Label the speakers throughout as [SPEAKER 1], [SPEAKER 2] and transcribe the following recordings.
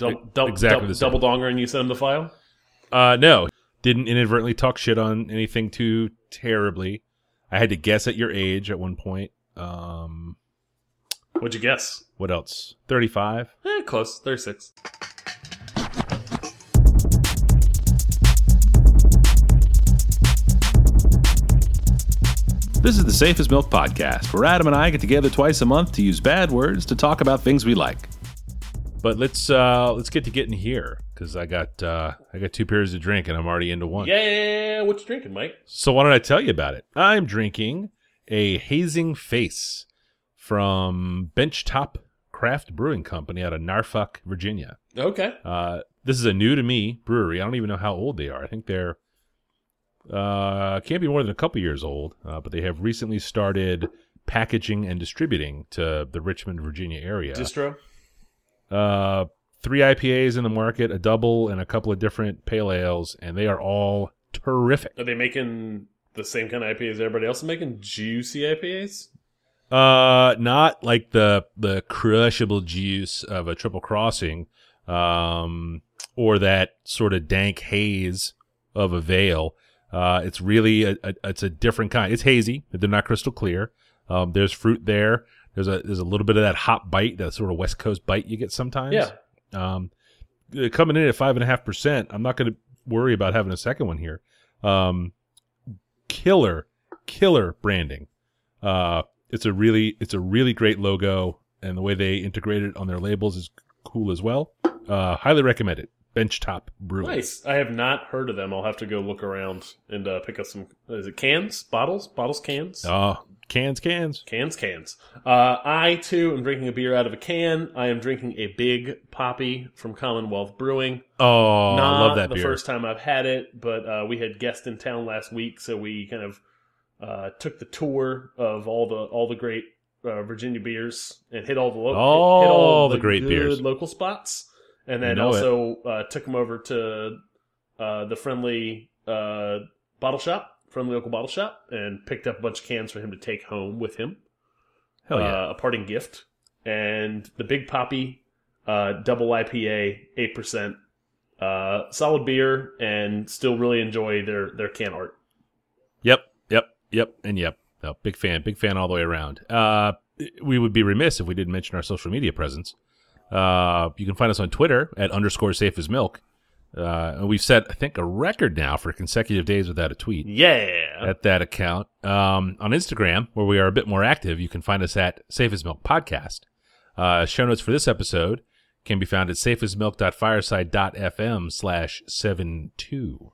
[SPEAKER 1] Double, double,
[SPEAKER 2] exactly
[SPEAKER 1] double,
[SPEAKER 2] the same.
[SPEAKER 1] double donger, and you sent him the file.
[SPEAKER 2] Uh, no, didn't inadvertently talk shit on anything too terribly. I had to guess at your age at one point. Um,
[SPEAKER 1] What'd you guess?
[SPEAKER 2] what else? Thirty-five.
[SPEAKER 1] Eh, close. Thirty-six.
[SPEAKER 2] This is the Safe as Milk Podcast, where Adam and I get together twice a month to use bad words to talk about things we like. But let's uh let's get to getting here because I got uh I got two pairs to drink and I'm already into one.
[SPEAKER 1] Yeah, what you drinking, Mike?
[SPEAKER 2] So why don't I tell you about it? I'm drinking a hazing face from Benchtop Craft Brewing Company out of Norfolk, Virginia.
[SPEAKER 1] Okay.
[SPEAKER 2] Uh, this is a new to me brewery. I don't even know how old they are. I think they're uh, can't be more than a couple years old, uh, but they have recently started packaging and distributing to the Richmond, Virginia area.
[SPEAKER 1] Distro.
[SPEAKER 2] Uh, three IPAs in the market, a double, and a couple of different pale ales, and they are all terrific.
[SPEAKER 1] Are they making the same kind of IPAs everybody else is making? Juicy IPAs?
[SPEAKER 2] Uh, not like the the crushable juice of a triple crossing, um, or that sort of dank haze of a veil. Uh, it's really a, a it's a different kind. It's hazy. They're not crystal clear. Um, there's fruit there. There's a there's a little bit of that hot bite, that sort of West Coast bite you get sometimes.
[SPEAKER 1] Yeah.
[SPEAKER 2] Um, uh, coming in at five and a half percent, I'm not going to worry about having a second one here. Um, killer, killer branding. Uh, it's a really, it's a really great logo, and the way they integrate it on their labels is cool as well. Uh, highly recommend it. Benchtop Brewing.
[SPEAKER 1] Nice. I have not heard of them. I'll have to go look around and uh, pick up some. Is it cans? Bottles? Bottles? Cans?
[SPEAKER 2] Oh, cans, cans.
[SPEAKER 1] Cans, cans. Uh, I too am drinking a beer out of a can. I am drinking a Big Poppy from Commonwealth Brewing.
[SPEAKER 2] Oh,
[SPEAKER 1] Not
[SPEAKER 2] I love that
[SPEAKER 1] the
[SPEAKER 2] beer.
[SPEAKER 1] first time I've had it, but uh, we had guests in town last week, so we kind of uh, took the tour of all the all the great uh, Virginia beers and hit all the lo- hit, hit
[SPEAKER 2] All the great
[SPEAKER 1] good
[SPEAKER 2] beers.
[SPEAKER 1] local spots, and then also uh, took him over to uh, the friendly uh, bottle shop, friendly local bottle shop, and picked up a bunch of cans for him to take home with him
[SPEAKER 2] Hell yeah.
[SPEAKER 1] uh, a parting gift, and the Big Poppy uh, double IPA, eight percent, uh, solid beer, and still really enjoy their their can art.
[SPEAKER 2] Yep, yep, yep, and yep. No, big fan, big fan all the way around. Uh, we would be remiss if we didn't mention our social media presence. Uh, you can find us on Twitter at underscore safe as milk. Uh, and we've set, I think, a record now for consecutive days without a tweet
[SPEAKER 1] Yeah,
[SPEAKER 2] at that account. Um, on Instagram, where we are a bit more active, you can find us at Safe as Milk Podcast. Uh, show notes for this episode can be found at safeasmilk.fireside.fm slash seven two.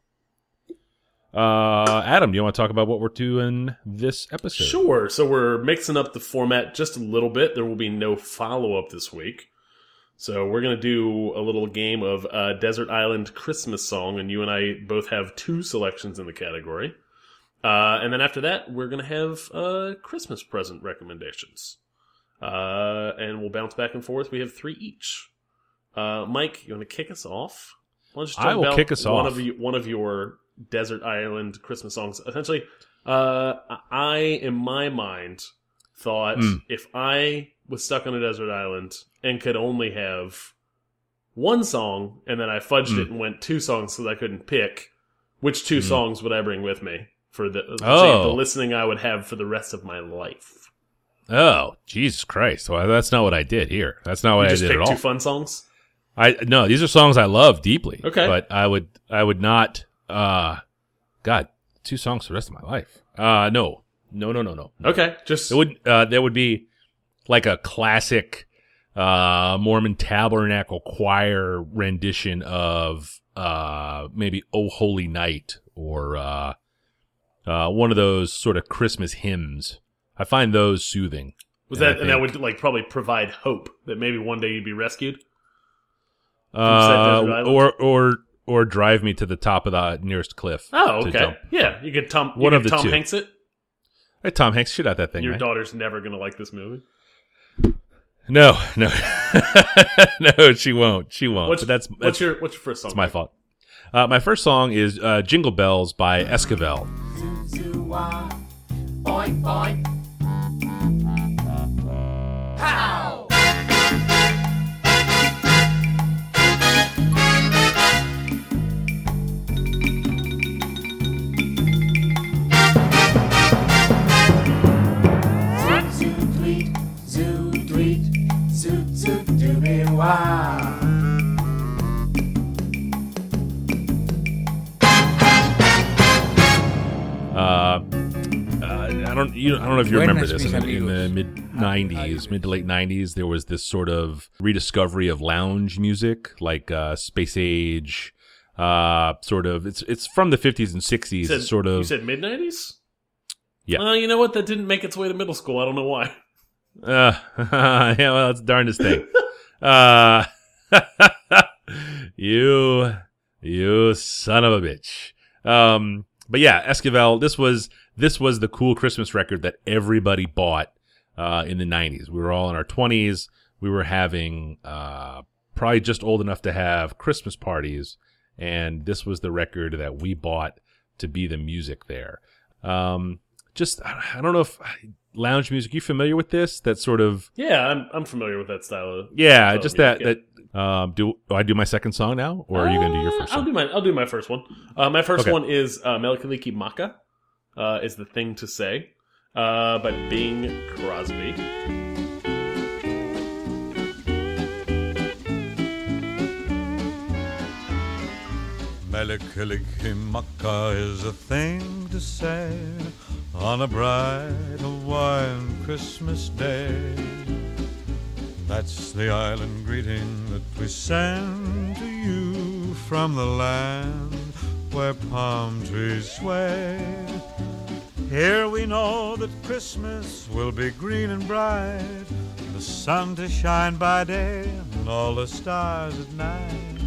[SPEAKER 2] Uh, Adam, do you want to talk about what we're doing this episode?
[SPEAKER 1] sure. So we're mixing up the format just a little bit. There will be no follow up this week. So we're gonna do a little game of uh, Desert Island Christmas song, and you and I both have two selections in the category. Uh, and then after that, we're gonna have uh, Christmas present recommendations, uh, and we'll bounce back and forth. We have three each. Uh, Mike, you want to kick us off? Why don't you
[SPEAKER 2] I will
[SPEAKER 1] about
[SPEAKER 2] kick us
[SPEAKER 1] one
[SPEAKER 2] off.
[SPEAKER 1] Of you, one of your Desert Island Christmas songs. Essentially, uh, I, in my mind, thought
[SPEAKER 2] Mm.
[SPEAKER 1] if I was stuck on a desert island and could only have one song, and then I fudged
[SPEAKER 2] Mm.
[SPEAKER 1] it and went two songs so that I couldn't pick, which two
[SPEAKER 2] Mm.
[SPEAKER 1] songs would I bring with me for the,
[SPEAKER 2] Oh.
[SPEAKER 1] the listening I would have for the rest of my life?
[SPEAKER 2] Oh, Jesus Christ! Well, that's not what I did here. That's not what I did at all.
[SPEAKER 1] two fun songs.
[SPEAKER 2] I no, these are songs I love deeply.
[SPEAKER 1] Okay.
[SPEAKER 2] but I would I would not. Uh, God, two songs for the rest of my life. Uh, no, no, no, no, no. no.
[SPEAKER 1] Okay, just
[SPEAKER 2] It would uh, there would be like a classic uh, Mormon Tabernacle Choir rendition of uh, maybe "Oh Holy Night" or uh, uh, one of those sort of Christmas hymns. I find those soothing.
[SPEAKER 1] was
[SPEAKER 2] and
[SPEAKER 1] that, and that would like probably provide hope that maybe one day you'd be rescued.
[SPEAKER 2] Uh, or or or drive me to the top of the nearest cliff.
[SPEAKER 1] Oh, okay, yeah, you could Tom. You
[SPEAKER 2] One
[SPEAKER 1] could
[SPEAKER 2] of the
[SPEAKER 1] Tom
[SPEAKER 2] two.
[SPEAKER 1] Hanks it.
[SPEAKER 2] Hey, Tom Hanks, shoot out that thing,
[SPEAKER 1] Your
[SPEAKER 2] man.
[SPEAKER 1] daughter's never gonna like this movie.
[SPEAKER 2] No, no, no, she won't. She won't.
[SPEAKER 1] What's
[SPEAKER 2] but that's
[SPEAKER 1] what's your what's your first song?
[SPEAKER 2] It's my fault. Uh, my first song is uh, "Jingle Bells" by Esquivel.
[SPEAKER 3] Boing, boing.
[SPEAKER 2] Don't I don't know if you
[SPEAKER 3] Buenas,
[SPEAKER 2] remember this in, the- in the mid '90s, mid to late '90s. There was this sort of rediscovery of lounge music, like uh, space age, uh, sort of. It's it's from the 50s and 60s.
[SPEAKER 1] You said,
[SPEAKER 2] it's sort
[SPEAKER 1] you said mid nineties.
[SPEAKER 2] Yeah.
[SPEAKER 1] Uh, you know what? That didn't make its way to middle school. I don't know why.
[SPEAKER 2] Uh, yeah, well, that's the darndest thing. uh, you, you son of a bitch. Um, but yeah, Esquivel, this was, this was the cool Christmas record that everybody bought, uh, in the nineties. We were all in our twenties. We were having, uh, probably just old enough to have Christmas parties. And this was the record that we bought to be the music there. Um, just, I don't know if lounge music, you familiar with this? That sort of,
[SPEAKER 1] Yeah, I'm I'm familiar with that style. Of,
[SPEAKER 2] yeah,
[SPEAKER 1] style
[SPEAKER 2] just that that. Um, do, do I do my second song now, or are you going to do your
[SPEAKER 1] Uh,
[SPEAKER 2] first
[SPEAKER 1] I'll
[SPEAKER 2] song?
[SPEAKER 1] do my I'll do my first one. Uh, my first
[SPEAKER 2] Okay.
[SPEAKER 1] one is uh, Mele Kalikimaka. Uh, is the thing to say uh, by Bing Crosby.
[SPEAKER 4] Mele Kalikimaka is a thing to say on a bright Hawaiian Christmas day. That's the island greeting that we send to you from the land where palm trees sway. Here we know that Christmas will be green and bright, the sun to shine by day and all the stars at night.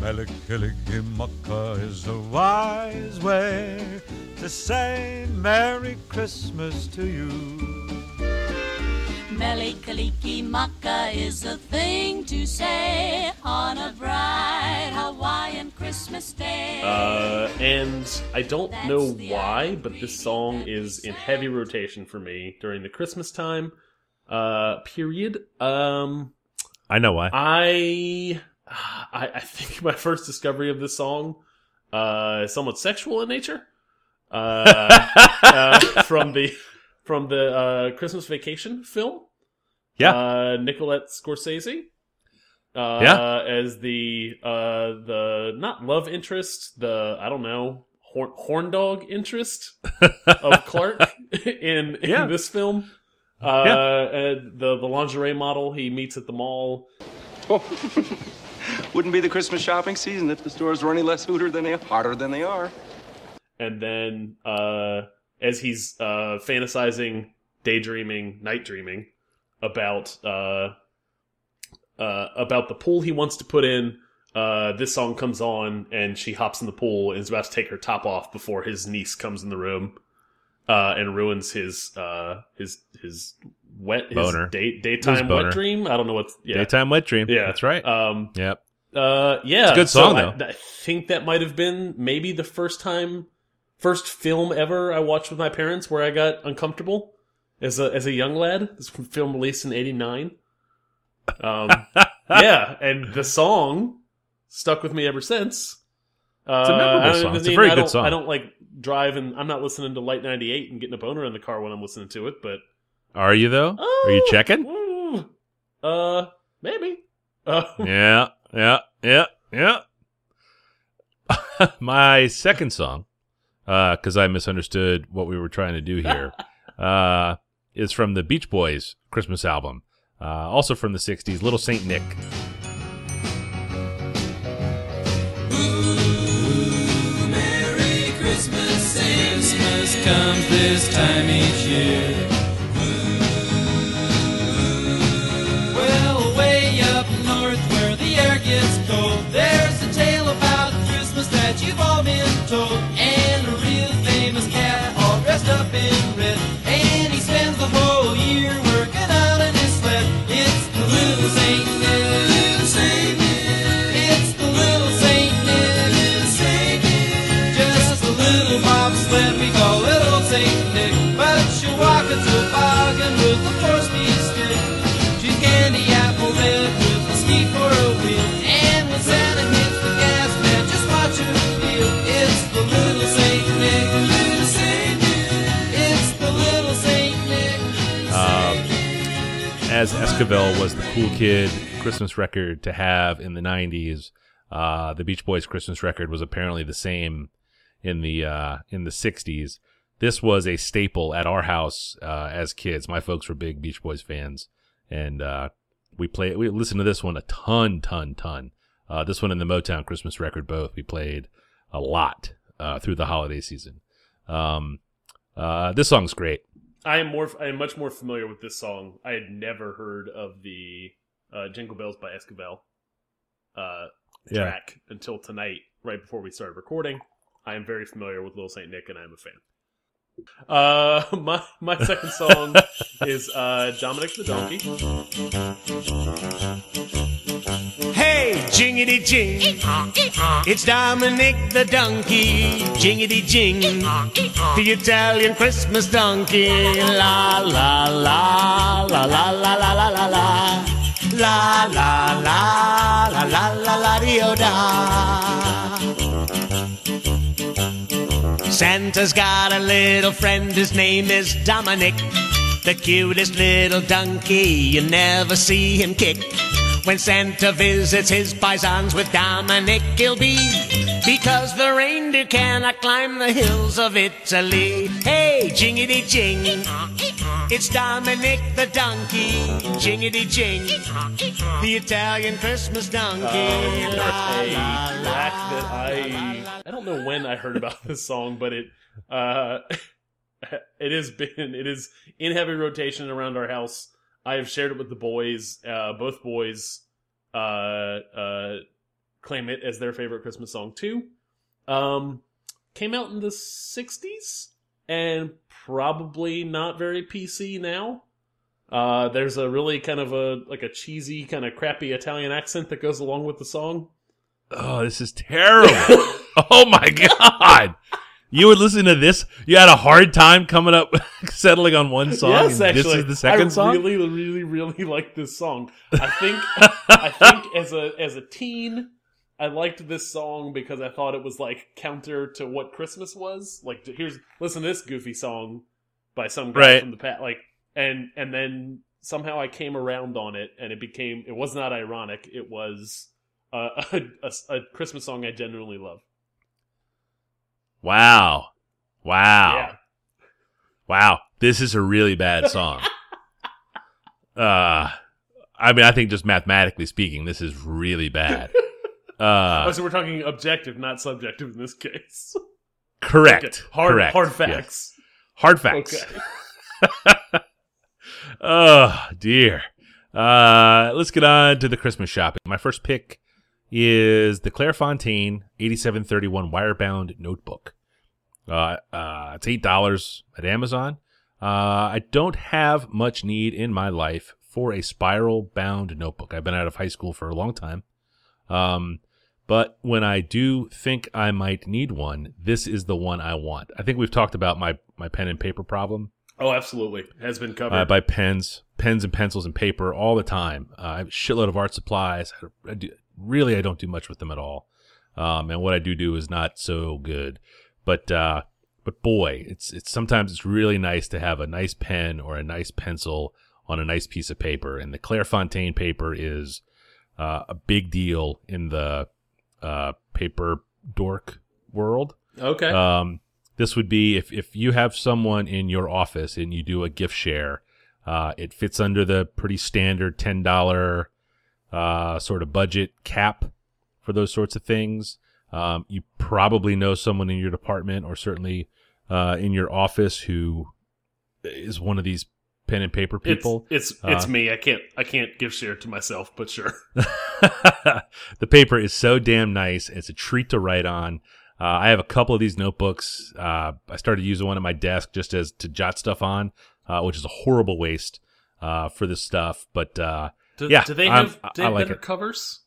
[SPEAKER 4] Mele Kalikimaka is a wise way to say Merry Christmas to you.
[SPEAKER 5] Mele Kalikimaka is a thing to say on a bright Hawaiian Christmas day.
[SPEAKER 1] Uh, and I don't know why, but this song is in heavy rotation for me during the Christmas time uh, period. Um,
[SPEAKER 2] I know why.
[SPEAKER 1] I, I I think my first discovery of this song uh, is somewhat sexual in nature. Uh, uh, from the from the uh, Christmas Vacation film.
[SPEAKER 2] Yeah.
[SPEAKER 1] Uh, Nicolette Scorsese. Uh,
[SPEAKER 2] Yeah.
[SPEAKER 1] As the uh, the not love interest, the I don't know horn, horn dog interest of Clark in in
[SPEAKER 2] Yeah.
[SPEAKER 1] this film. Uh,
[SPEAKER 2] Yeah.
[SPEAKER 1] and the the lingerie model he meets at the mall.
[SPEAKER 6] Wouldn't be the Christmas shopping season if the stores were any less hooter than they hotter than they are.
[SPEAKER 1] and then uh, as he's uh, fantasizing, daydreaming, night dreaming about uh, uh, about the pool he wants to put in, uh, this song comes on, and she hops in the pool and is about to take her top off before his niece comes in the room uh, and ruins his uh, his his wet his
[SPEAKER 2] Boner.
[SPEAKER 1] day, daytime
[SPEAKER 2] His boner.
[SPEAKER 1] wet dream. I don't know what's yeah
[SPEAKER 2] Daytime wet dream.
[SPEAKER 1] yeah
[SPEAKER 2] that's right.
[SPEAKER 1] Um,
[SPEAKER 2] yep.
[SPEAKER 1] uh, yeah,
[SPEAKER 2] It's a good
[SPEAKER 1] so
[SPEAKER 2] song,
[SPEAKER 1] I,
[SPEAKER 2] though.
[SPEAKER 1] I think that might have been maybe the first time, first film ever I watched with my parents where I got uncomfortable as a as a young lad. This film released in '89. Um, yeah, and the song stuck with me ever since. Uh,
[SPEAKER 2] It's a memorable
[SPEAKER 1] I don't-
[SPEAKER 2] song.
[SPEAKER 1] I
[SPEAKER 2] It's a very good song.
[SPEAKER 1] I don't like drive and I'm not listening to Lite 98 and getting a boner in the car when I'm listening to it, but
[SPEAKER 2] Are you though? Are you
[SPEAKER 1] Oh,
[SPEAKER 2] checking?
[SPEAKER 1] Uh, maybe. Uh,
[SPEAKER 2] yeah, yeah, yeah, yeah. My second song, because I misunderstood what we were trying to do here, uh, is from the Beach Boys Christmas album, uh, also from the '60s. Little Saint Nick.
[SPEAKER 7] Merry Christmas, Christmas comes this time each year. Little bobsled we call Saint Nick. But she'll walk a with a four-speed stick. She's candy apple with a ski for a wheel. And when Santa hits the gas, man, just watch her feel. It's the little Saint Nick. Little Saint Nick. It's the little Saint Nick.
[SPEAKER 2] Um, as Esquivel was the cool kid Christmas record to have in the 90s, uh, the Beach Boys Christmas record was apparently the same in the uh, in the 60s. this was a staple at our house uh, as kids. My folks were big Beach Boys fans, and uh, we played. We listened to this one a ton, ton, ton. Uh, this one and the Motown Christmas record both we played a lot uh, through the holiday season. Um, uh, this song's great.
[SPEAKER 1] I am more. I am much more familiar with this song. I had never heard of the uh, "Jingle Bells" by Esquivel uh,
[SPEAKER 2] Yeah.
[SPEAKER 1] track until tonight, right before we started recording. I am very familiar with Little Saint Nick, and I am a fan. Uh, my my second song is uh, Dominic the Donkey.
[SPEAKER 3] Hey, jingity jing. It's Dominic the donkey. Jingity jing. The Italian Christmas donkey. La la la la la la la la la la. La la la la la la la dio Santa's got a little friend, his name is Dominic. The cutest little donkey, you never see him kick. When Santa visits his paisans with Dominic, he'll be. Because the reindeer cannot climb the hills of Italy. Hey, jingity jing. It's Dominic the donkey. Jingity jing. The Italian Christmas donkey.
[SPEAKER 1] Uh,
[SPEAKER 3] La,
[SPEAKER 1] a
[SPEAKER 3] la, la.
[SPEAKER 1] track that I I don't know when I heard about this song, but it uh, it has been it is in heavy rotation around our house. I have shared it with the boys. Uh, both boys uh, uh, claim it as their favorite Christmas song too. Um, came out in the '60s and probably not very PC now. Uh, there's a really kind of a like a cheesy kind of crappy Italian accent that goes along with the song.
[SPEAKER 2] Oh, this is terrible. oh my god. You would listen to this. You had a hard time coming up, settling on one song.
[SPEAKER 1] yes, actually,
[SPEAKER 2] this is the second
[SPEAKER 1] I
[SPEAKER 2] song.
[SPEAKER 1] really, really, really like this song. I think, I think as a as a teen, I liked this song because I thought it was like counter to what Christmas was. Like, here's listen to this goofy song by some guy
[SPEAKER 2] Right.
[SPEAKER 1] from the past. Like, and and then somehow I came around on it, and it became it was not ironic. It was a, a, a, a Christmas song I genuinely love.
[SPEAKER 2] Wow. Wow.
[SPEAKER 1] Yeah.
[SPEAKER 2] Wow. This is a really bad song. uh I mean, I think just mathematically speaking, this is really bad.
[SPEAKER 1] oh,
[SPEAKER 2] Uh
[SPEAKER 1] so we're talking objective, not subjective in this case.
[SPEAKER 2] correct.
[SPEAKER 1] Okay. Hard
[SPEAKER 2] correct.
[SPEAKER 1] hard
[SPEAKER 2] Yes.
[SPEAKER 1] facts.
[SPEAKER 2] Hard facts.
[SPEAKER 1] Okay.
[SPEAKER 2] oh dear. Uh, let's get on to the Christmas shopping. My first pick is the Clairefontaine 8731 wirebound notebook. Uh, uh, it's eight dollars at Amazon. Uh, I don't have much need in my life for a spiral bound notebook. I've been out of high school for a long time. Um, but when I do think I might need one, this is the one I want. I think we've talked about my my pen and paper problem.
[SPEAKER 1] Oh, absolutely. Has been covered.
[SPEAKER 2] I buy pens, pens and pencils and paper all the time. Uh, I have a shitload of art supplies. I do, really, I don't do much with them at all. Um, and what I do do is not so good. But uh, but boy, it's it's sometimes it's really nice to have a nice pen or a nice pencil on a nice piece of paper. And the Clairefontaine paper is uh, a big deal in the uh, paper dork world.
[SPEAKER 1] okay.
[SPEAKER 2] Um, this would be if, if you have someone in your office and you do a gift share, uh, it fits under the pretty standard $10 uh, sort of budget cap for those sorts of things. Um, you probably know someone in your department or certainly uh, in your office who is one of these pen and paper people.
[SPEAKER 1] It's it's, it's
[SPEAKER 2] Uh,
[SPEAKER 1] me. I can't I can't give share to myself, but sure.
[SPEAKER 2] the paper is so damn nice. It's a treat to write on. Uh, I have a couple of these notebooks. Uh, I started using one at my desk just as to jot stuff on, uh, which is a horrible waste uh, for this stuff. But uh,
[SPEAKER 1] Do,
[SPEAKER 2] Yeah,
[SPEAKER 1] do they have, do they have
[SPEAKER 2] like
[SPEAKER 1] better
[SPEAKER 2] it.
[SPEAKER 1] covers?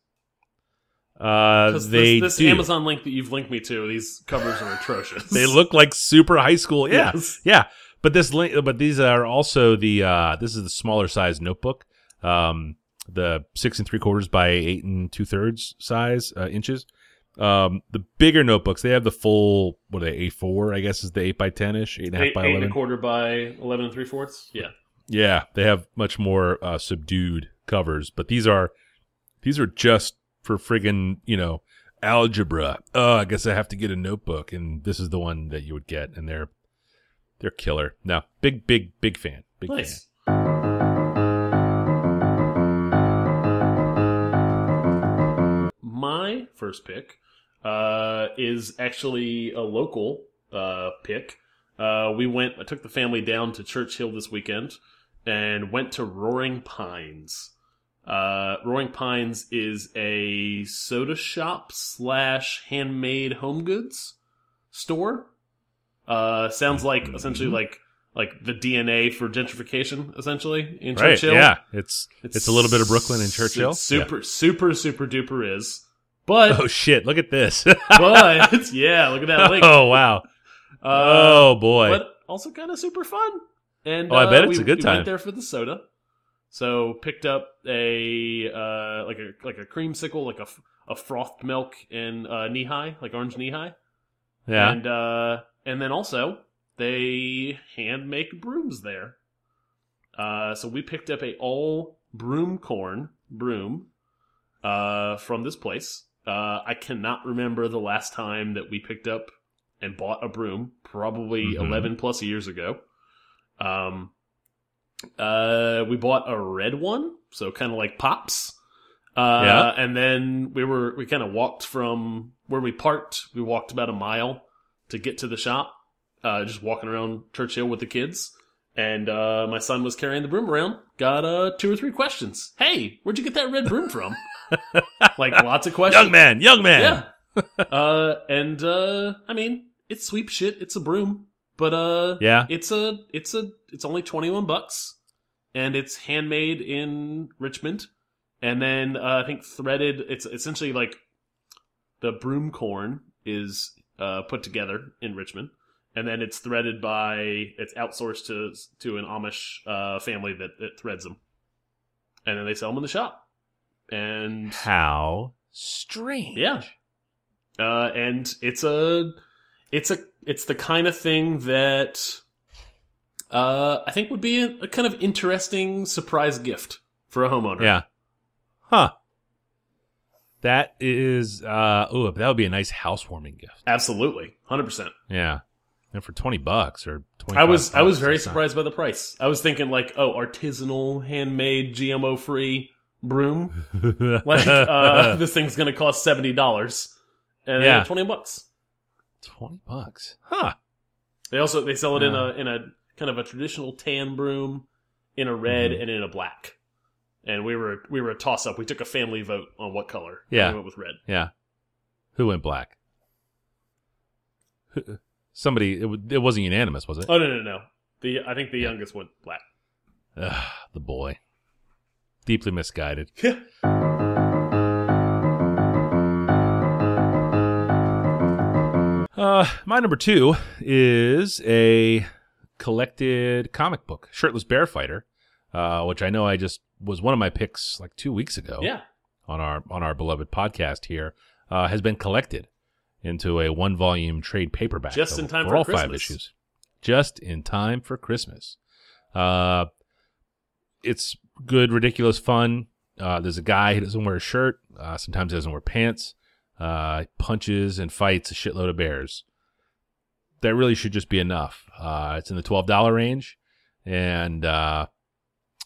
[SPEAKER 2] uh,
[SPEAKER 1] Because
[SPEAKER 2] they
[SPEAKER 1] this, this. Amazon link that you've linked me to, these covers are atrocious.
[SPEAKER 2] they look like super high school. Yeah,
[SPEAKER 1] Yes.
[SPEAKER 2] yeah. But this link, but these are also the uh, this is the smaller size notebook. Um, the six and three quarters by eight and two thirds size uh, inches. Um, the bigger notebooks, they have the full what are they A four? I guess is the eight by ten ish, eight and a half
[SPEAKER 1] eight,
[SPEAKER 2] by
[SPEAKER 1] eight and a quarter by eleven and three fourths. Yeah.
[SPEAKER 2] Yeah, they have much more uh, subdued covers, but these are these are just for friggin' you know algebra. Oh, I guess I have to get a notebook, and this is the one that you would get, and they're They're killer. No, big, big, big fan. Big
[SPEAKER 1] Nice. My first pick uh, is actually a local uh, pick. Uh, we went. I took the family down to Church Hill this weekend and went to Roaring Pines. Uh, Roaring Pines is a soda shop slash handmade home goods store. Uh, sounds like essentially like like the DNA for gentrification, essentially in.
[SPEAKER 2] Right?
[SPEAKER 1] Church Hill.
[SPEAKER 2] Yeah, it's, it's a little bit of Brooklyn in Church Hill.
[SPEAKER 1] It's super, super, super duper is. But,
[SPEAKER 2] Oh shit! Look at this.
[SPEAKER 1] but yeah, look at that link.
[SPEAKER 2] oh wow.
[SPEAKER 1] Uh,
[SPEAKER 2] oh boy.
[SPEAKER 1] but also kind of super fun. And
[SPEAKER 2] Oh, I
[SPEAKER 1] uh,
[SPEAKER 2] bet it's
[SPEAKER 1] we-
[SPEAKER 2] a good time. we.
[SPEAKER 1] Went there for the soda, so picked up a uh, like a like a creamsicle, like a, a frothed milk and uh, Nehi, like orange Nehi,
[SPEAKER 2] yeah.
[SPEAKER 1] and uh, and then also they hand make brooms there. Uh, so we picked up a all broom corn broom uh, from this place. Uh, I cannot remember the last time that we picked up and bought a broom. Probably
[SPEAKER 2] Mhm.
[SPEAKER 1] eleven plus years ago. Um, uh, we bought a red one, so kind of like pops. Uh,
[SPEAKER 2] Yeah.
[SPEAKER 1] and then we were we kind of walked from where we parked. We walked about a mile to get to the shop. Uh, just walking around Church Hill with the kids, and uh, my son was carrying the broom around. Got uh, two or three questions. Hey, where'd you get that red broom from? like lots of questions.
[SPEAKER 2] young man, young man.
[SPEAKER 1] Yeah. uh, and uh, I mean, it's sweep shit. It's a broom, but uh,
[SPEAKER 2] Yeah.
[SPEAKER 1] it's a it's a it's only twenty one bucks, and it's handmade in Richmond, and then uh, I think threaded. It's essentially like the broom corn is uh, put together in Richmond, and then it's threaded by it's outsourced to to an Amish uh, family that, that threads them, and then they sell them in the shop, and
[SPEAKER 2] How strange.
[SPEAKER 1] yeah. Uh, and it's a, it's a, it's the kind of thing that, uh, I think would be a, a kind of interesting surprise gift for a homeowner.
[SPEAKER 2] Yeah. Huh. That is uh oh, that would be a nice housewarming gift.
[SPEAKER 1] Absolutely. 100%.
[SPEAKER 2] Yeah. And for 20 bucks or 20
[SPEAKER 1] I was, I was very surprised by the price. I was thinking like, oh, artisanal, handmade, GMO free broom. Like, uh, this thing's gonna cost $70. And
[SPEAKER 2] yeah.
[SPEAKER 1] 20 bucks.
[SPEAKER 2] 20 bucks. Huh.
[SPEAKER 1] They also, they sell it in a, in a kind of a traditional tan broom, in a red
[SPEAKER 2] Mhm.
[SPEAKER 1] and in a black. And we were we were a toss up. We took a family vote on what color.
[SPEAKER 2] Yeah.
[SPEAKER 1] we went with red.
[SPEAKER 2] Yeah. Who went black? Somebody it, it wasn't unanimous, was it?
[SPEAKER 1] Oh no no no. The I think the youngest went black.
[SPEAKER 2] Ugh, the boy. Deeply misguided. Uh, my number two is a collected comic book, Shirtless Bear Fighter, uh, which I know I just was one of my picks like two weeks ago
[SPEAKER 1] Yeah.
[SPEAKER 2] on our on our beloved podcast here. Uh, has been collected into a one volume trade paperback
[SPEAKER 1] Just in time
[SPEAKER 2] for
[SPEAKER 1] for
[SPEAKER 2] all five
[SPEAKER 1] Christmas.
[SPEAKER 2] issues. Just in time for Christmas. Uh, it's good, ridiculous fun. Uh, there's a guy who doesn't wear a shirt. Uh, sometimes he doesn't wear pants. Uh, punches and fights a shitload of bears. That really should just be enough. Uh, it's in the twelve dollar range, and uh,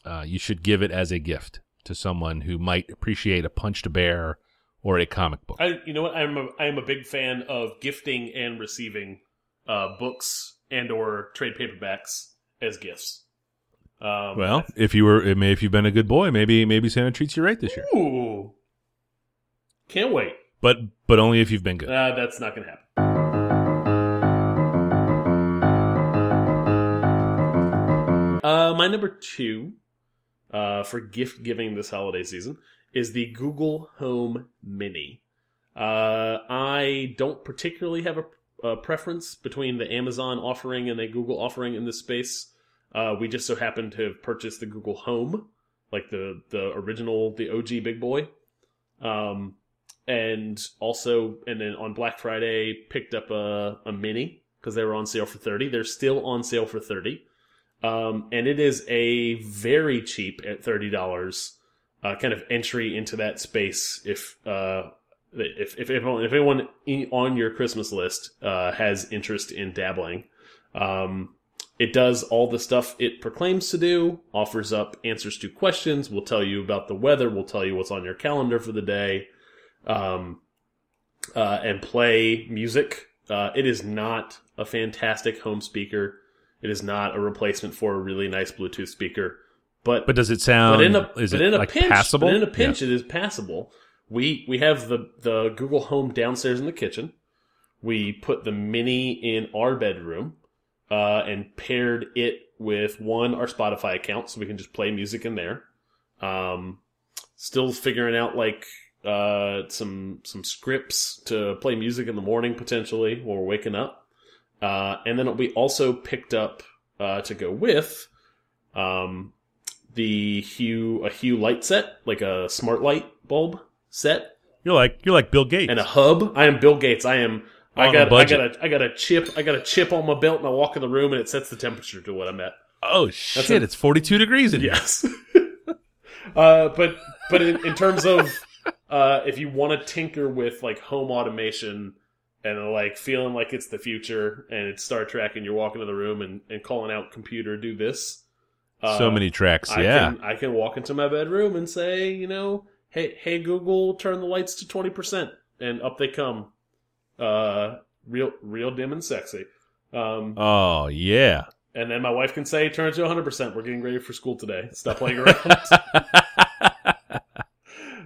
[SPEAKER 2] uh, you should give it as a gift to someone who might appreciate a punched bear or a comic book.
[SPEAKER 1] I you know what I'm a, I'm a big fan of gifting and receiving uh, books and or trade paperbacks as gifts. Um,
[SPEAKER 2] well, if you were, if you've been a good boy, maybe maybe Santa treats you right this year.
[SPEAKER 1] ooh, can't wait.
[SPEAKER 2] But but only if you've been good.
[SPEAKER 1] Uh, that's not gonna happen. Uh, my number two uh, for gift giving this holiday season is the Google Home Mini. Uh, I don't particularly have a, a preference between the Amazon offering and the Google offering in this space. Uh, we just so happen to have purchased the Google Home, like the the original, the OG big boy. Um, and also, and then on Black Friday, picked up a, a mini because they were on sale for 30. They're still on sale for 30. Um, and it is a very cheap at $30, uh, kind of entry into that space. If, uh, if, if if anyone on your Christmas list, uh, has interest in dabbling. Um, it does all the stuff it proclaims to do, offers up answers to questions, will tell you about the weather, will tell you what's on your calendar for the day, um, uh, and play music. Uh, it is not a fantastic home speaker. It is not a replacement for a really nice Bluetooth speaker. But
[SPEAKER 2] But does it sound?
[SPEAKER 1] but in a
[SPEAKER 2] is
[SPEAKER 1] but
[SPEAKER 2] it
[SPEAKER 1] in a
[SPEAKER 2] like
[SPEAKER 1] pinch,
[SPEAKER 2] passable?
[SPEAKER 1] But in a pinch, it is passable. We we have the the Google Home downstairs in the kitchen. We put the mini in our bedroom, uh, and paired it with one our Spotify account, so we can just play music in there. Um, still figuring out like uh some some scripts to play music in the morning potentially while we're waking up. Uh, and then we also picked up uh, to go with um, the Hue a Hue light set, like a smart light bulb set,
[SPEAKER 2] You're like you're like Bill Gates.
[SPEAKER 1] and a hub. I am Bill Gates. I am. I
[SPEAKER 2] On a
[SPEAKER 1] got. I got a. I got a chip. I got a chip on my belt, and I walk in the room, and it sets the temperature to what I'm at.
[SPEAKER 2] oh shit!
[SPEAKER 1] a-
[SPEAKER 2] it's 42 degrees in here.
[SPEAKER 1] Yes. uh, but but in, in terms of uh, if you want to tinker with like home automation and like feeling like it's the future and it's Star Trek and you're walking in the room and, and calling out computer do this. Uh,
[SPEAKER 2] so many tracks.
[SPEAKER 1] I
[SPEAKER 2] yeah.
[SPEAKER 1] can I can walk into my bedroom and say, you know, hey hey Google, turn the lights to twenty percent, and up they come, uh, real real dim and sexy. Um,
[SPEAKER 2] Oh yeah.
[SPEAKER 1] and then my wife can say, turn it to 100%. We're getting ready for school today. Stop playing around.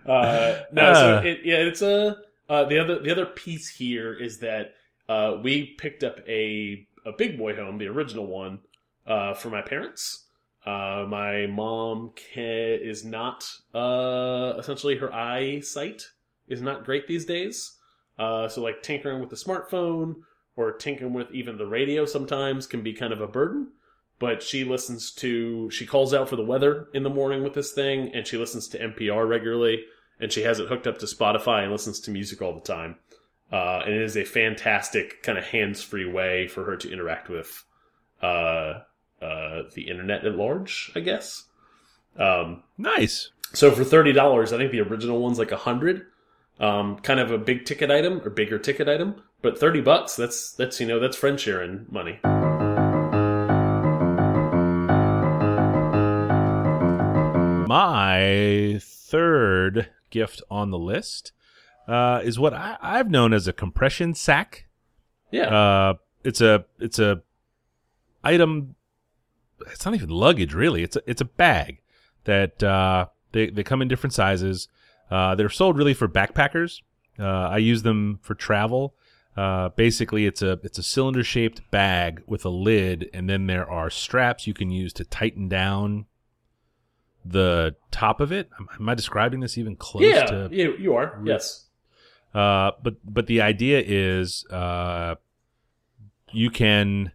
[SPEAKER 1] uh, no, so
[SPEAKER 2] Uh.
[SPEAKER 1] it, yeah, it's a, uh, the other, the other piece here is that, uh, we picked up a, a big boy home, the original one, uh, for my parents. Uh, my mom ca is not, uh, essentially her eyesight is not great these days. Uh, so like tinkering with the smartphone, or tinkering with even the radio sometimes can be kind of a burden. But she listens to, she calls out for the weather in the morning with this thing, and she listens to NPR regularly, and she has it hooked up to Spotify and listens to music all the time. Uh, and it is a fantastic kind of hands free way for her to interact with uh, uh, the internet at large, I guess. Um,
[SPEAKER 2] Nice.
[SPEAKER 1] so for thirty dollars, I think the original one's like a hundred. Um, kind of a big ticket item or bigger ticket item, but thirty bucks. That's that's you know that's friend sharing money.
[SPEAKER 2] My third gift on the list uh, is what I, I've known as a compression sack.
[SPEAKER 1] Yeah,
[SPEAKER 2] Uh, it's a it's a item. It's not even luggage, really. It's a it's a bag that uh, they they come in different sizes. Uh, they're sold really for backpackers. Uh, I use them for travel. Uh, basically, it's a it's a cylinder shaped bag with a lid, and then there are straps you can use to tighten down the top of it. Am, I describing this even close
[SPEAKER 1] yeah,
[SPEAKER 2] to?
[SPEAKER 1] you you are yes.
[SPEAKER 2] Uh, but but the idea is uh, you can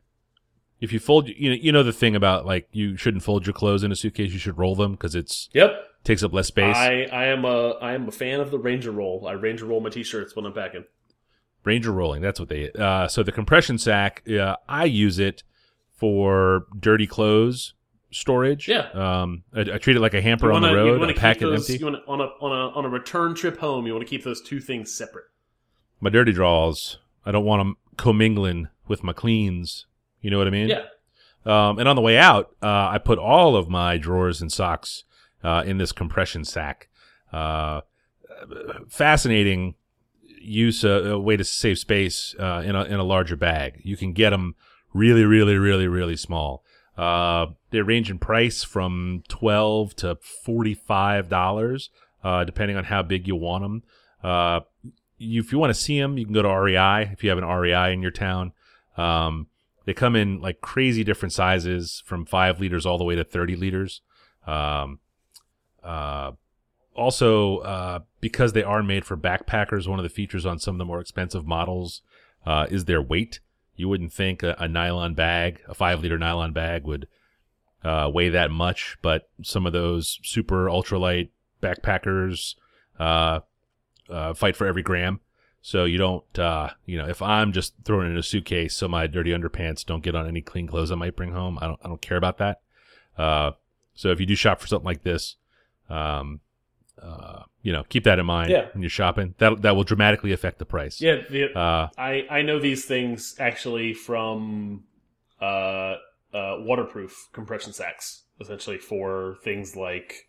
[SPEAKER 2] if you fold you know you know the thing about like you shouldn't fold your clothes in a suitcase you should roll them because it's
[SPEAKER 1] Yep.
[SPEAKER 2] takes up less space.
[SPEAKER 1] I I am a I am a fan of the Ranger roll. I Ranger roll my t-shirts when I'm packing.
[SPEAKER 2] Ranger rolling that's what they uh, so the compression sack uh, I use it for dirty clothes storage.
[SPEAKER 1] Yeah.
[SPEAKER 2] Um, I, I treat it like a hamper on
[SPEAKER 1] wanna-
[SPEAKER 2] the
[SPEAKER 1] you
[SPEAKER 2] road.
[SPEAKER 1] wanna
[SPEAKER 2] pack
[SPEAKER 1] keep
[SPEAKER 2] it
[SPEAKER 1] those,
[SPEAKER 2] empty.
[SPEAKER 1] You wanna, on a on a on a return trip home, you want to keep those two things separate.
[SPEAKER 2] My dirty draws. I don't want them commingling with my cleans. You know what I mean?
[SPEAKER 1] Yeah.
[SPEAKER 2] Um, and on the way out, uh, I put all of my drawers and socks uh, in this compression sack. Uh, fascinating use, uh, a way to save space uh, in a in a larger bag. You can get them really, really, really, really small. Uh, they range in price from twelve to forty five dollars, uh, depending on how big you want them. Uh, you, if you want to see them, you can go to REI if you have an REI in your town. Um, they come in like crazy different sizes from five liters all the way to 30 liters. Um, uh, also, uh, because they are made for backpackers, one of the features on some of the more expensive models uh, is their weight. You wouldn't think a, a nylon bag, a five liter nylon bag, would uh, weigh that much, but some of those super ultralight backpackers uh, uh, fight for every gram. So you don't, uh, you know, if I'm just throwing it in a suitcase so my dirty underpants don't get on any clean clothes I might bring home, I don't, I don't care about that. Uh, so if you do shop for something like this, um, uh, you know, keep that in mind
[SPEAKER 1] Yeah.
[SPEAKER 2] when you're shopping. That that will dramatically affect the price.
[SPEAKER 1] Yeah, the,
[SPEAKER 2] Uh,
[SPEAKER 1] I I know these things actually from uh uh, waterproof compression sacks, essentially for things like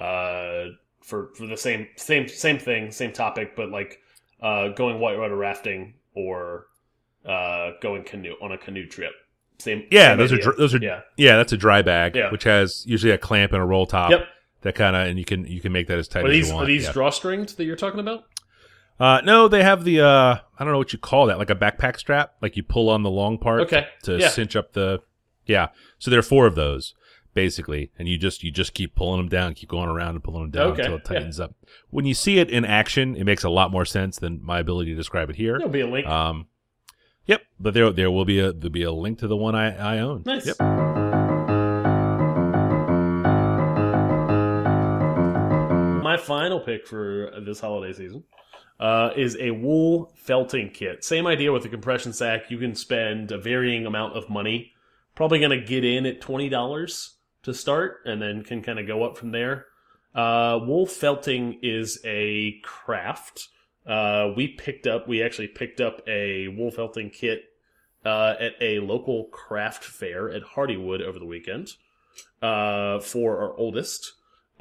[SPEAKER 1] uh, for for the same same same thing, same topic, but like uh, going whitewater rafting or uh, going canoe on a canoe trip. Same.
[SPEAKER 2] Yeah,
[SPEAKER 1] same
[SPEAKER 2] those are
[SPEAKER 1] idea.
[SPEAKER 2] dr- those are
[SPEAKER 1] yeah.
[SPEAKER 2] yeah. That's a dry bag,
[SPEAKER 1] Yeah.
[SPEAKER 2] which has usually a clamp and a roll top.
[SPEAKER 1] Yep.
[SPEAKER 2] That kind of and you can you can make that as tight
[SPEAKER 1] Are
[SPEAKER 2] as
[SPEAKER 1] these
[SPEAKER 2] you want.
[SPEAKER 1] are these
[SPEAKER 2] yeah.
[SPEAKER 1] drawstrings that you're talking about?
[SPEAKER 2] Uh, no, they have the uh, I don't know what you call that, like a backpack strap, like you pull on the long part
[SPEAKER 1] Okay,
[SPEAKER 2] to
[SPEAKER 1] yeah.
[SPEAKER 2] cinch up the. Yeah, so there are four of those basically, and you just you just keep pulling them down, keep going around and pulling them down
[SPEAKER 1] Okay,
[SPEAKER 2] until it
[SPEAKER 1] yeah.
[SPEAKER 2] tightens up. When you see it in action, it makes a lot more sense than my ability to describe it here.
[SPEAKER 1] There'll be a link.
[SPEAKER 2] Um, yep, but there there will be a there'll be a link to the one I I own.
[SPEAKER 1] nice.
[SPEAKER 2] Yep.
[SPEAKER 1] My final pick for this holiday season uh, is a wool felting kit. Same idea with the compression sack. You can spend a varying amount of money. Probably going to get in at twenty dollars to start, and then can kind of go up from there. Uh, wool felting is a craft. Uh, we picked up. We actually picked up a wool felting kit uh, at a local craft fair at Hardywood over the weekend uh, for our oldest.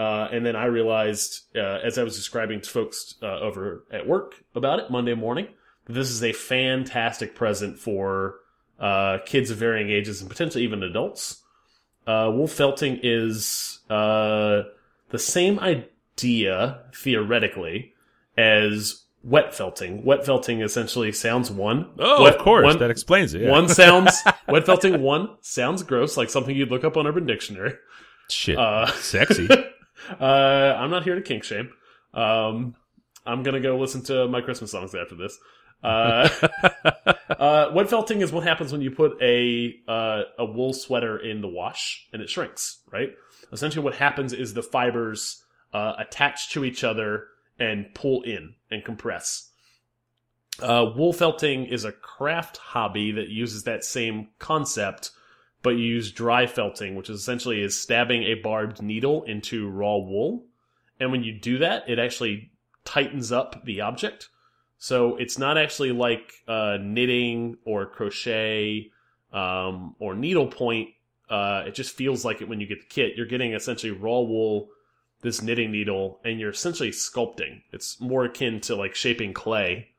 [SPEAKER 1] Uh, and then I realized, uh, as I was describing to folks uh, over at work about it Monday morning, that this is a fantastic present for uh, kids of varying ages and potentially even adults. Uh, wool felting is uh, the same idea, theoretically, as wet felting. Wet felting essentially sounds one.
[SPEAKER 2] Oh,
[SPEAKER 1] wet-
[SPEAKER 2] of course,
[SPEAKER 1] one-
[SPEAKER 2] that explains it. Yeah.
[SPEAKER 1] One sounds wet felting. One sounds gross, like something you'd look up on Urban Dictionary.
[SPEAKER 2] shit,
[SPEAKER 1] Uh,
[SPEAKER 2] sexy.
[SPEAKER 1] uh, I'm not here to kink shame. Um, I'm gonna go listen to my Christmas songs after this. Uh, uh, wet felting is what happens when you put a uh, a wool sweater in the wash and it shrinks. Right. Essentially, what happens is the fibers uh, attach to each other and pull in and compress. Uh, wool felting is a craft hobby that uses that same concept, but you use dry felting, which is essentially is stabbing a barbed needle into raw wool. And when you do that, it actually tightens up the object. So it's not actually like uh, knitting or crochet um, or needlepoint. Uh, it just feels like it when you get the kit. You're getting essentially raw wool, this knitting needle, and you're essentially sculpting. It's more akin to like shaping clay,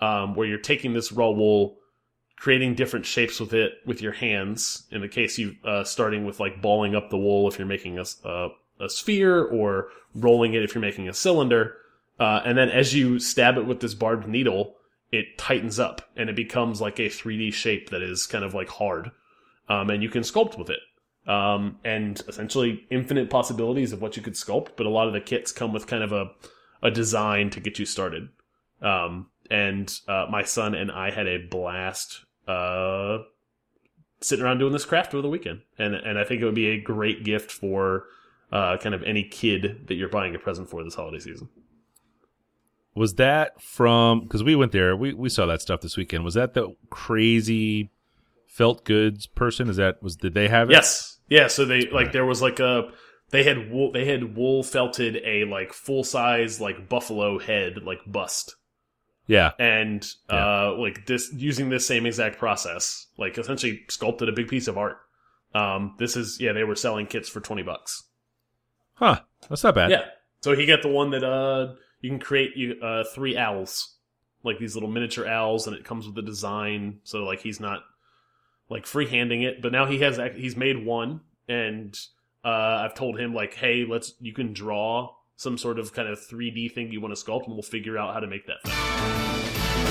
[SPEAKER 1] um, where you're taking this raw wool, creating different shapes with it with your hands. In the case you uh, starting with like balling up the wool if you're making a, s- uh, a sphere, or rolling it if you're making a cylinder. Uh, and then as you stab it with this barbed needle, it tightens up and it becomes like a 3D shape that is kind of like hard. Um, and you can sculpt with it. Um, and essentially infinite possibilities of what you could sculpt, but a lot of the kits come with kind of a, a design to get you started. Um, and, uh, my son and I had a blast, uh, sitting around doing this craft over the weekend. And, and I think it would be a great gift for, uh, kind of any kid that you're buying a present for this holiday season.
[SPEAKER 2] Was that from because we went there? We we saw that stuff this weekend. Was that the crazy felt goods person? Is that was did they have it?
[SPEAKER 1] Yes. Yeah. So they like there was like a they had wool they had wool felted a like full size like buffalo head like bust
[SPEAKER 2] Yeah.
[SPEAKER 1] and uh like this using this same exact process like essentially sculpted a big piece of art. Um this is yeah they were selling kits for 20 bucks.
[SPEAKER 2] Huh. That's not bad.
[SPEAKER 1] Yeah. So he got the one that uh you can create you uh three owls. Like these little miniature owls and it comes with a design so like he's not like freehanding it, but now he has he's made one and uh I've told him like hey, let's you can draw some sort of kind of 3D thing you want to sculpt and we'll figure out how to make that thing.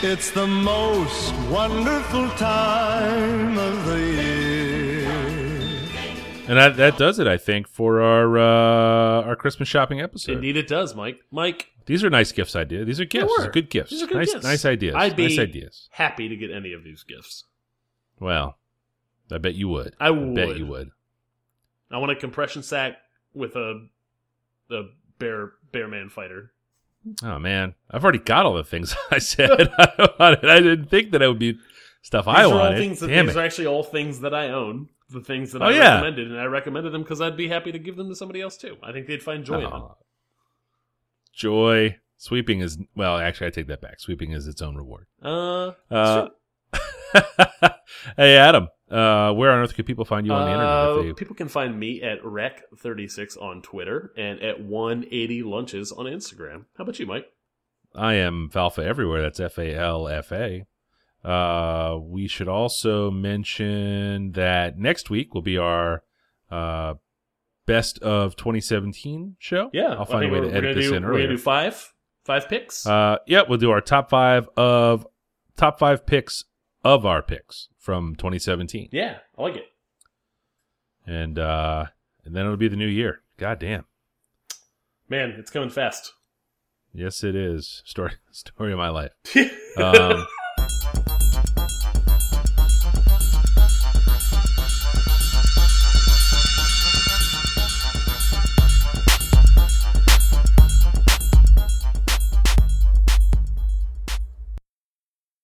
[SPEAKER 8] It's the most wonderful time of the year.
[SPEAKER 2] And that that does it, I think, for our uh, our Christmas shopping episode.
[SPEAKER 1] Indeed it does, Mike. Mike,
[SPEAKER 2] These are nice gifts. Idea. These are gifts. These are good gifts.
[SPEAKER 1] these are good
[SPEAKER 2] nice,
[SPEAKER 1] gifts.
[SPEAKER 2] nice ideas.
[SPEAKER 1] I'd be
[SPEAKER 2] nice ideas.
[SPEAKER 1] happy to get any of these gifts.
[SPEAKER 2] Well, I bet you would.
[SPEAKER 1] I
[SPEAKER 2] bet you would.
[SPEAKER 1] I want a compression sack with a a bear bear man fighter.
[SPEAKER 2] Oh man, I've already got all the things I said I. I didn't think that it would be stuff
[SPEAKER 1] These
[SPEAKER 2] I
[SPEAKER 1] are all
[SPEAKER 2] wanted.
[SPEAKER 1] things that
[SPEAKER 2] Damn
[SPEAKER 1] these
[SPEAKER 2] it.
[SPEAKER 1] are actually all things that I own. The things that
[SPEAKER 2] Oh,
[SPEAKER 1] I
[SPEAKER 2] yeah.
[SPEAKER 1] recommended, and I recommended them because I'd be happy to give them to somebody else too. I think they'd find joy in them.
[SPEAKER 2] Joy. Sweeping is well, actually, I take that back. Sweeping is its own reward.
[SPEAKER 1] Uh,
[SPEAKER 2] Uh, hey, Adam, uh, where on earth can people find you on the internet?
[SPEAKER 1] uh,
[SPEAKER 2] If they,
[SPEAKER 1] people can find me at rec36 on Twitter and at 180 lunches on Instagram. How about you, Mike?
[SPEAKER 2] I am Falfa everywhere. That's F A L F A. Uh, we should also mention that next week will be our uh, best of 2017 show.
[SPEAKER 1] Yeah,
[SPEAKER 2] I'll find a way to edit this
[SPEAKER 1] do,
[SPEAKER 2] in
[SPEAKER 1] We're gonna do five, five picks.
[SPEAKER 2] Uh, yeah, we'll do our top five of top five picks of our picks from 2017,
[SPEAKER 1] yeah, I like it.
[SPEAKER 2] and uh, and then it'll be the new year. God damn.
[SPEAKER 1] Man, it's coming fast.
[SPEAKER 2] Yes, it is. Story story of my life. Um,